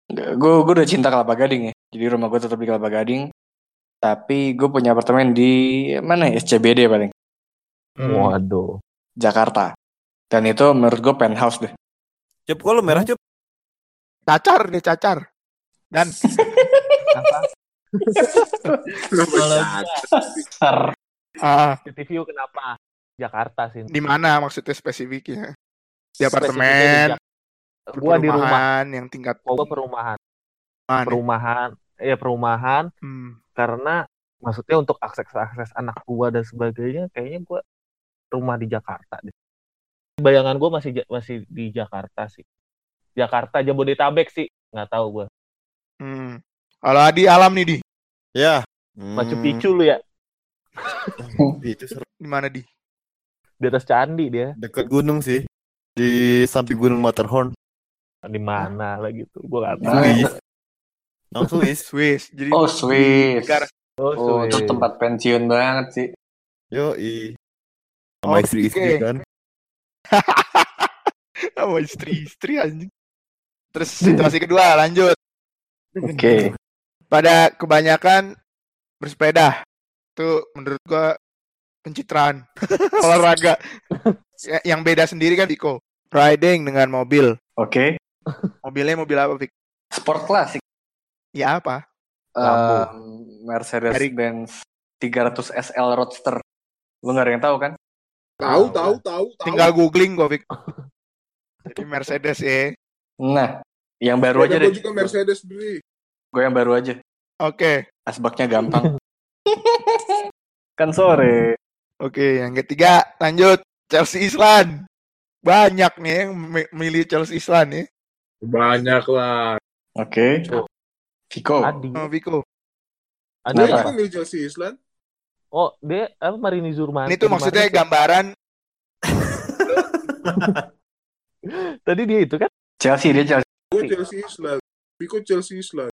Gue gue udah cinta Kelapa Gading ya. Jadi rumah gue tetap di Kelapa Gading. Tapi gue punya apartemen di mana ya? SCBD paling. Hmm. Waduh. Jakarta. Dan itu menurut gue penthouse deh. Cup, kok lu merah, Cup? Cacar nih cacar. Dan Kalau? Ser. ah, City view kenapa? Jakarta sih. di mana maksudnya spesifiknya? Di Spesifiknya apartemen, Gua di rumah. perumahan yang tingkat Gua perumahan. mana? Perumahan. Ya perumahan. Hmm. Karena maksudnya untuk akses-akses anak gua dan sebagainya kayaknya gua rumah di Jakarta deh. Bayangan gua masih masih di Jakarta sih. Jakarta Jabodetabek sih, nggak tahu gua. Hmm. Kalau Adi alam nih di, Ya. Machu Hmm, Picchu lu ya, Itu seru. di mana di? di atas candi dia. Dekat gunung sih. Di samping gunung Matterhorn. Di mana lah gitu. Gua nggak tahu. Ah. Swiss. [laughs] Nang Swiss. Swiss. Jadi Oh, Swiss. negara Oh, Oh, itu Swiss. tempat pensiun banget sih. Yo, Sama Oke. istri-istri kan. [laughs] sama istri-istri anjing. Terus situasi kedua lanjut. Oke. Pada kebanyakan bersepeda. Itu menurut gua pencitraan [laughs] olahraga. Ya, yang beda sendiri kan Viko. Riding dengan mobil. Oke. Mobilnya mobil apa, Vik? Sport klasik. Ya apa? Um, Mercedes Dari- Benz 300 SL Roadster. Lu nggak ada yang tahu kan? Tahu tahu tahu tahu. Tinggal googling gua, Vik. [laughs] Jadi Mercedes ya. Nah, yang baru aja Gue deh. juga Mercedes beli. Gue yang baru aja. Oke. Asbaknya gampang. [laughs] kan sore. Oke, yang ketiga lanjut Chelsea Island. Banyak nih yang mi- milih Chelsea Island ya. Banyak lah. Oke. Viko. Adi. Oh, Viko. Adi Kenapa? apa? Milih Chelsea Island. Oh, dia apa Marini Zurman. Ini tuh maksudnya gambaran [laughs] Tadi dia itu kan? Chelsea dia Chelsea. Gue Chelsea Island. Piko Chelsea Island.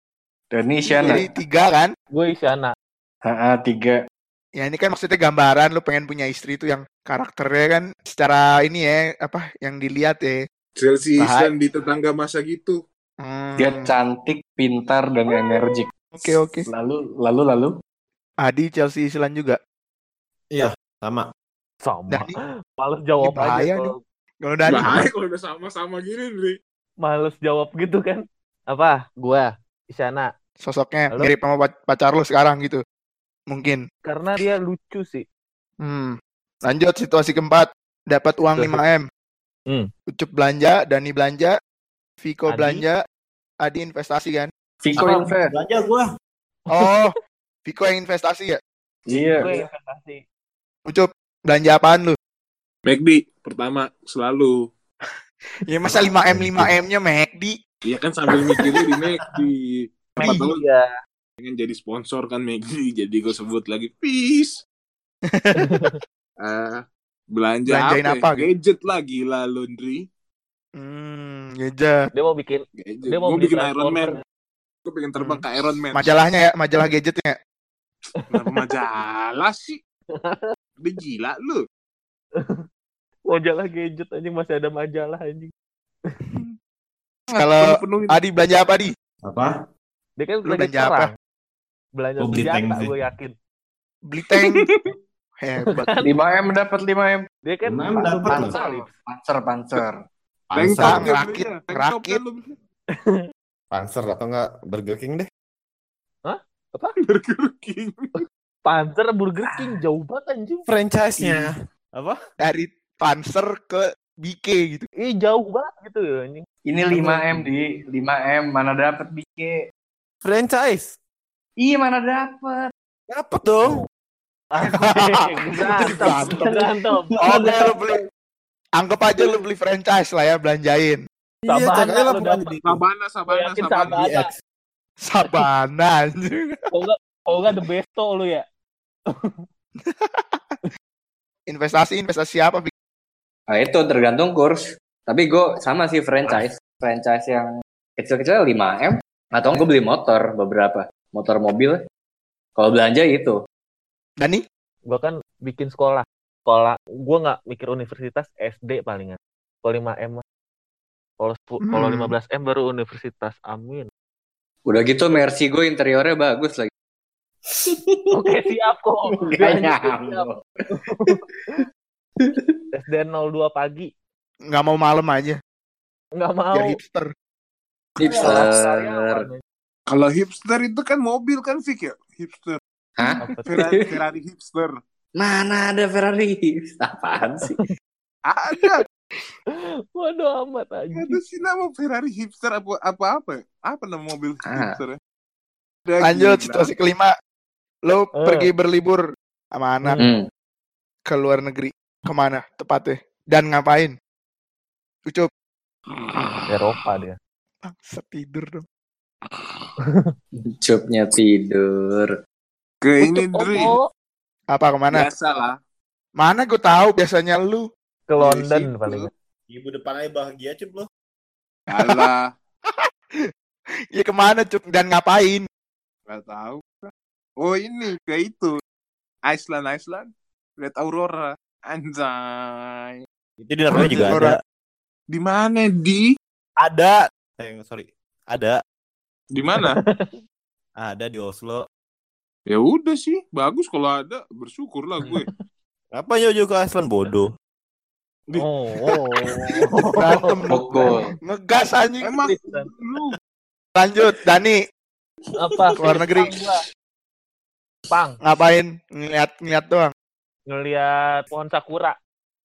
Dan ini Isyana. jadi tiga kan. Gue Isyana. Ha, tiga. Ya ini kan maksudnya gambaran lu pengen punya istri itu yang karakternya kan secara ini ya apa yang dilihat ya. Chelsea Bahaya. Island di tetangga masa gitu. Hmm, Dia cantik, pintar, dan energik. Oke oke. Lalu, lalu, lalu. Adi Chelsea Islan juga. Sama. Sama. Dani, Males jawab aja kalau kalau Dani Bahaya kalau udah sama-sama gini Dri. males jawab gitu kan. Apa? Gua Isyana. sosoknya Halo? mirip sama pac- pacar lu sekarang gitu. Mungkin. Karena dia lucu sih. Hmm. Lanjut situasi keempat. Dapat uang Situasi- 5M. Hmm. Ucup belanja, Dani belanja, Viko Adi? belanja, Adi investasi kan? Viko Apa? invest. Belanja gua. Oh, Viko yang investasi ya? Iya. Gue investasi. Ucup, belanja apaan lu? McD pertama selalu. [laughs] Ya masa 5M 5M-nya McD? Iya kan sambil mikirnya di McD. Siapa tahu Iya. pengen jadi sponsor kan McD jadi gue sebut lagi peace Eh, [laughs] belanja Belanjain apa, apa, ya? gadget lah gila laundry Hmm, gadget. Dia mau bikin gadget dia mau gue bikin beli Iron Man Transformer. gue pengen terbang ke Iron Man Majalahnya ya, majalah gadgetnya. kenapa majalah sih udah gila lu [laughs] majalah gadget anjing masih ada majalah anjing. Kalau. Adi belanja apa Adi? Apa? Dia kan lagi belanja apa? Belanja Oh, beli tank senjata gue yakin. Beli tank. [laughs] Hebat. 5M dapat 5M. Dia kan 5M Pak- dapat Pak loh. Salib. Panser, panser. Lu beli. Panser atau enggak Burger King deh. Burger King Panzer Burger King jauh banget anjing. Franchise-nya. Apa? Dari Panzer ke BK gitu. Ih jauh banget gitu ya anjing. Ini 5M di 5M mana dapat BK. Franchise. Iya mana dapat. Dapat dong. Berantem. Oke, lu beli. Anggap aja lu beli franchise lah ya, belanjain. Iya, Sabana lah di Sabana Sabana Sabana Sabana. Sabana nggak the besto lu ya. [laughs] Investasi, investasi apa? Bi? Nah, itu tergantung kurs. Tapi gue sama sih franchise. Franchise yang kecil-kecil 5M. Atau gue beli motor beberapa. Motor mobil. Kalau belanja itu. Dani? Gua kan bikin sekolah. Sekolah. Gua nggak mikir universitas SD palingan. Kalau 5 M mah. Kalau sepu- kalau Hmm. 15 M baru universitas. Amin. Udah gitu Mercy gue interiornya bagus lagi. [laughs] Oke siap kok. [laughs] Gak nyambung. SD [laughs] 02 pagi. Nggak mau malam aja, Nggak mau. biar hipster. Hipster. Kalau hipster itu kan mobil kan Fik ya hipster Hah? Ferrari Ferrari hipster Mana ada Ferrari? Apaan sih? ada Waduh amat aja. ada sih nama Ferrari hipster apa apa apa apa nama mobil Ah. hipster ya Udah Lanjut, gila. situasi kelima. Lo Eh. pergi berlibur sama anak Hmm. ke luar negeri. Ke mana tepatnya? Dan ngapain? Ucup. Eropa dia. Bangsa tidur dong. Cupnya tidur. Ke ini Untuk Dri Apa ke mana? biasa lah Mana gue tahu biasanya lu. ke London paling. Ibu depan aja bahagia cup lo. Alah [laughs] Ya ke mana cup dan ngapain? nggak tahu oh ini ke itu Iceland Iceland lihat aurora anjay Itu di namanya juga ada. Orang. di mana di Ada. Eh, sorry. Ada. di mana [laughs] Ada di Oslo. Ya udah sih bagus kalau ada bersyukur lah gue [laughs] Apa jauh-jauh ke Iceland bodoh? Di- Oh, oh. [laughs] Berantem. Ngegas anjing. emang lu Lanjut, Dani. apa? Luar negeri. Pang Ngapain? Ngeliat ngeliat doang. ngelihat pohon sakura.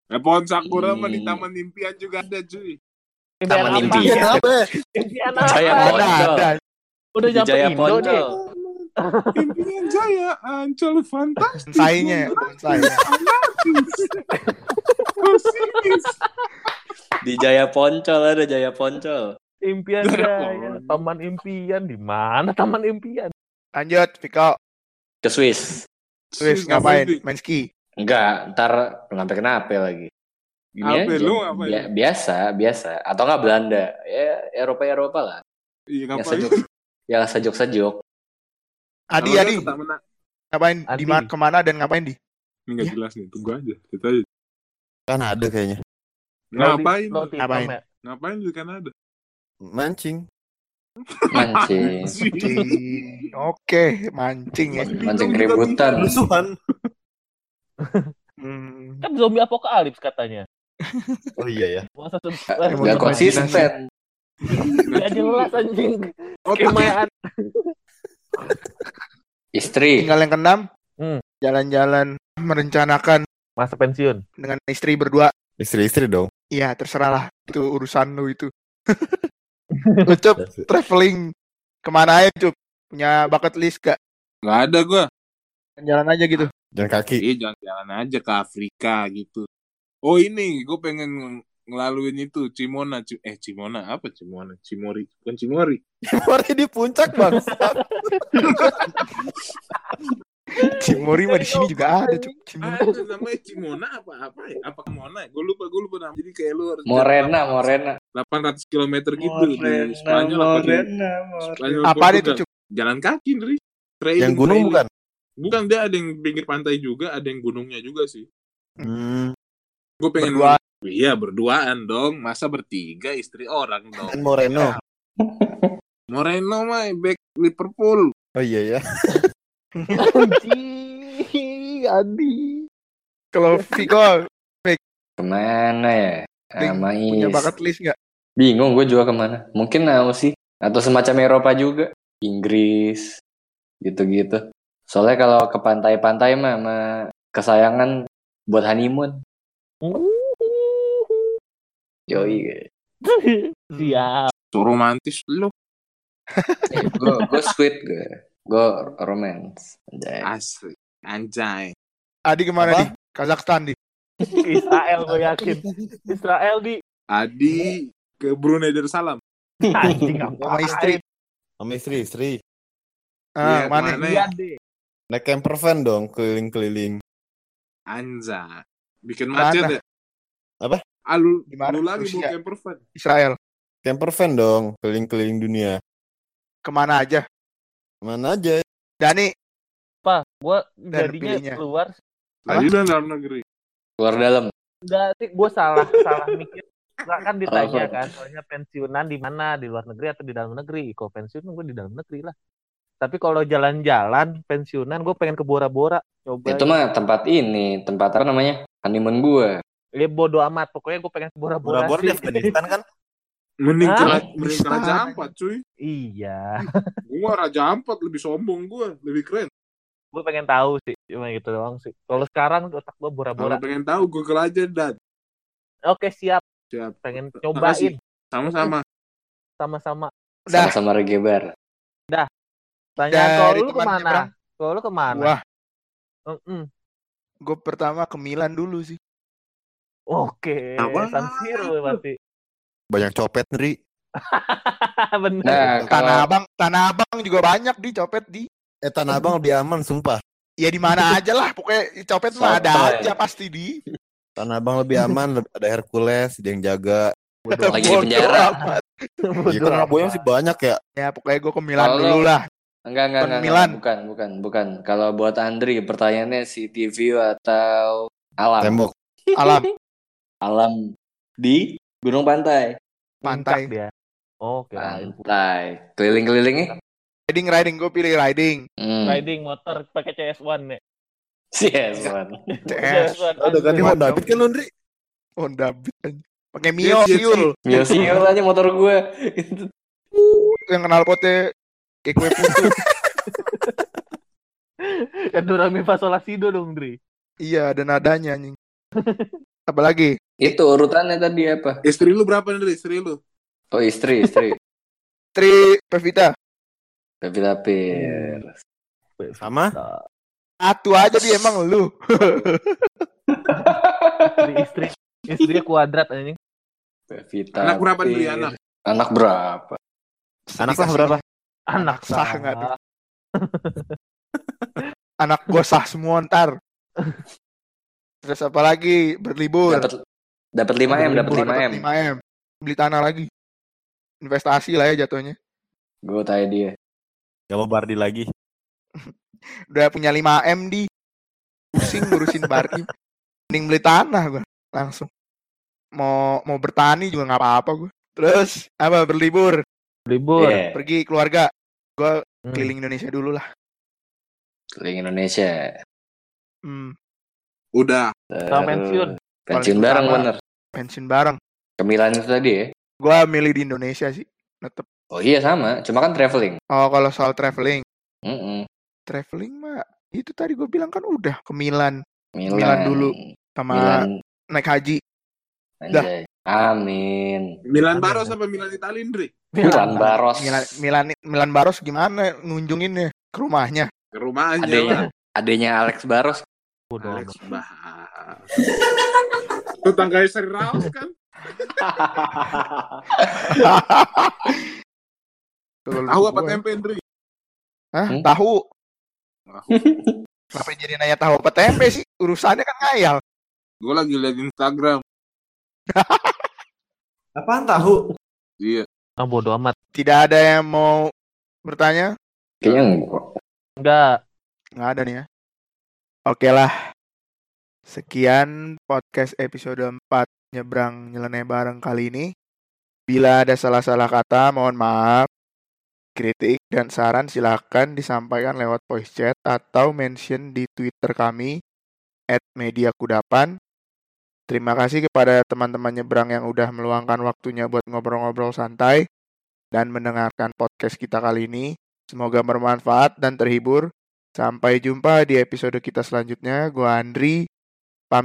ya pohon sakura Hmm. mah di taman impian juga ada cuy Taman apa? impian. apa? Impian Jaya apa? Ada, ada. Udah nyampe Jaya Indo nih. Impian jaya ancol fantastis ya. Pesimis. Di Jaya Poncol ada Jaya Poncol. Impian Jaya, Taman Impian di mana Taman Impian? Lanjut, Viko. Ke Swiss. Sis, ngapain? Main ski. Enggak, ntar kenapa kenapa lagi. Gini Apa, aja. lu ngapain? Bia- biasa, biasa. Atau enggak Belanda. Ya, Eropa-Eropa lah. Iya Yang sejuk. Yang sejuk-sejuk. Adi, Adi. Ngapain? Adi. Di mana ke mana dan ngapain di? Ini nggak Iya. jelas nih, tunggu aja. Kita aja. Kan ada kayaknya. Ngapain? Roti Ngapain? ya? Ngapain di Kanada? Mancing. Mancing. Mancing. Oke, mancing ya. Mancing keributan. Rusuhan. Hmm. Kan zombie apokalips katanya. Oh iya ya. Masa Emang Gak konsisten. Gak jelas anjing. Otaknya Kemayaan. Istri. Tinggal yang keenam. Hmm. Jalan-jalan merencanakan Masa pensiun. dengan istri berdua. Istri-istri dong. Iya, terserah lah. Itu urusan lu itu. [laughs] Lu Cup, traveling ke mana aja, Cup? Punya bucket list gak? nggak ada gue. Jalan aja gitu. Jalan kaki. Iya jalan-jalan aja ke Afrika gitu. Oh ini gue pengen ng- ngelaluin itu Cimona, Ci- eh Cimona apa Cimona, Cimori, bukan Cimori. [laughs] Mari di puncak bang. [laughs] Cimori mah di sini juga ada, Cup. Cimori. Ada namanya Cimona apa apa ya? Apa Cimona? Gue lupa, gue lupa nama. Jadi kayak lu harus Morena, Morena. 800 km gitu di Spanyol di Spanyol Apa itu. Cup? Jalan kaki, Ndri. Trailing, Yang gunung trailing. bukan? Bukan dia ada yang pinggir pantai juga, ada yang gunungnya juga sih. Hmm. Gue pengen Berdua. Iya berduaan dong, masa bertiga istri orang dong. Dan Moreno. Moreno mah back Liverpool. Oh iya ya. Anjing, Adi. Kalau Viko Ke mana ya? Sama punya bucket list gak? Bingung gue juga ke mana. Mungkin Aussie. Atau semacam Eropa juga. Inggris. Gitu-gitu. Soalnya kalau ke pantai-pantai mah sama kesayangan buat honeymoon. Yoi. [laughs] Siap. So romantis lu. gue gue sweet gue. Gue romance. Anjay. Asli. Anjay. Adi ke mana Apa? di? Kazakhstan di. [laughs] Israel gue yakin. Israel di Adi ke Brunei Darussalam. anjing Sama istri. Sama istri-istri. Ah, Iya, mana? ke mana? Iya deh. Naik camper van dong keliling-keliling. Anjay. Bikin Mana? macet ya? Apa? Ah, lu, Gimana? lu lagi Rusia. bawa camper van. Israel. Camper van dong keliling-keliling dunia. Ke mana aja? Mana aja. Dani, Apa? Gue Dan jadinya pilihnya. keluar. Tadi udah dalam negeri. Keluar dalam. Enggak sih, gue salah salah mikir. Nggak kan ditanya Apa? kan, soalnya pensiunan di mana, di luar negeri atau di dalam negeri? Kalau pensiun gue di dalam negeri lah. Tapi kalau jalan-jalan pensiunan gue pengen ke Bora-Bora. Coba. Itu mah tempat ini. Tempat apa namanya? Honeymoon gue. Ya bodo amat. Pokoknya gue pengen ke Bora-Bora Bora-bora di sih. Afghanistan kan? [laughs] Mending ke, Hah? mending ke Raja Ampat cuy. Iya. [laughs] Gua Raja Ampat lebih sombong gua, lebih keren. gue pengen tahu sih. Cuma gitu doang sih. Kalau sekarang otak gue Kalau Bora-Bora. pengen tahu Google aja dan Oke siap. siap. Pengen cobain Sama-sama. sama-sama. Sama-sama regebar. Tanya Dari kalau lu ke mana? Kalau lu ke mana? Wah, Mm-mm. gue pertama ke Milan dulu sih. Oke. Apa? San Siro berarti. Banyak copet nih. [laughs] Bener. Nah, Tanah kalau Abang, Tanah Abang juga banyak di copet di. Eh Tanah Abang lebih aman sumpah. Ya di mana aja lah, pokoknya copet mah ada aja pasti di. Tanah Abang lebih aman. lebih- Ada Hercules dia yang jaga. Lagi di penjara. Iya kan anak boyong sih banyak ya. Ya pokoknya gue ke Milan Kalau- dulu lah. Enggak, enggak, Bukan enggak, Milan. enggak. Bukan, bukan, bukan. Kalau buat Andri, pertanyaannya City View atau alam? Tembok. Alam, [laughs] Alam di Gunung Pantai. pantai. Puncak dia. Oke. Pantai. Keliling-kelilingnya? Riding, riding, gue pilih riding. Hmm. Riding motor pakai CS1 nih. Yes, man. CS. Ada ganti anjing. Honda Beat kan lu, Ndri? Honda Beat aja. Pakai Mio, Siul. Mio Siul aja motor gue. Yang kenal potnya kayak [laughs] kue putu. Kan Dora Mi Fa Sol La Si Do dong, Dri. iya, ada nadanya anjing. Apalagi? Itu urutannya tadi apa? Istri lu berapa nih, istri lu? Oh, istri, istri. [laughs] Tri Pevita. Pevita Pierce. Sama? Satu aja dia emang lu. [laughs] Istri, istri, istrinya kuadrat anjing. Pevita Anak berapa nih, Pierce. anak? Anak berapa? Anak lah berapa? Anak Sah sah. nggak tuh? [laughs] Anak gue sah semua ntar. Terus apa lagi? Berlibur. Dapat dapat 5 m, dapat Berlibur, 5 m. 5 M. Beli tanah lagi. Investasi lah ya jatuhnya. Gue tanya dia. Gak mau Bardi lagi. [laughs] Udah punya 5 M di. Pusing ngurusin Bardi. Mending beli tanah gue. Langsung. Mau mau bertani juga nggak apa-apa gue. Terus apa berlibur? Libur. Iya, Pergi keluarga. Gue Hmm. keliling Indonesia dulu lah. keliling Indonesia. Hmm, Udah. Sama pensiun. Pensiun bareng bener. Pensiun bareng. Kemilan itu tadi ya. Gue milih di Indonesia sih. Tetep. Oh iya sama, cuma kan traveling. Oh kalau soal traveling. Mm-mm. Traveling mah itu tadi gue bilang kan udah ke Milan Milan. Milan dulu. sama Milan. naik haji. Anjay. Amin. Milan Baros apa Milan Itali, Indri? Milan Baros. Milan Milan Milan Baros gimana ngunjunginnya ke rumahnya? Ke rumahnya Adanya, adanya Alex Baros. Bodo Alex amat. [laughs] Tetangganya Seri Raos kan? Tahu apa tempe, Indri? Hah? Hmm? Tahu. Tahu. [laughs] Kenapa jadi nanya tahu apa tempe sih? Urusannya kan ngayal. Gue lagi liat Instagram. [laughs] Apaan tahu? Iya. Ah, bodo amat. Tidak ada yang mau bertanya? Kayaknya enggak. Enggak. Nggak ada nih ya. Oke lah. Sekian podcast episode 4 Nyebrang Nyeleneh Bareng kali ini. Bila ada salah-salah kata, mohon maaf. Kritik dan saran silakan disampaikan lewat voice chat atau mention di Twitter kami @mediakudapan. Terima kasih kepada teman-teman nyebrang yang udah meluangkan waktunya buat ngobrol-ngobrol santai dan mendengarkan podcast kita kali ini. Semoga bermanfaat dan terhibur. Sampai jumpa di episode kita selanjutnya. Gua Andri, para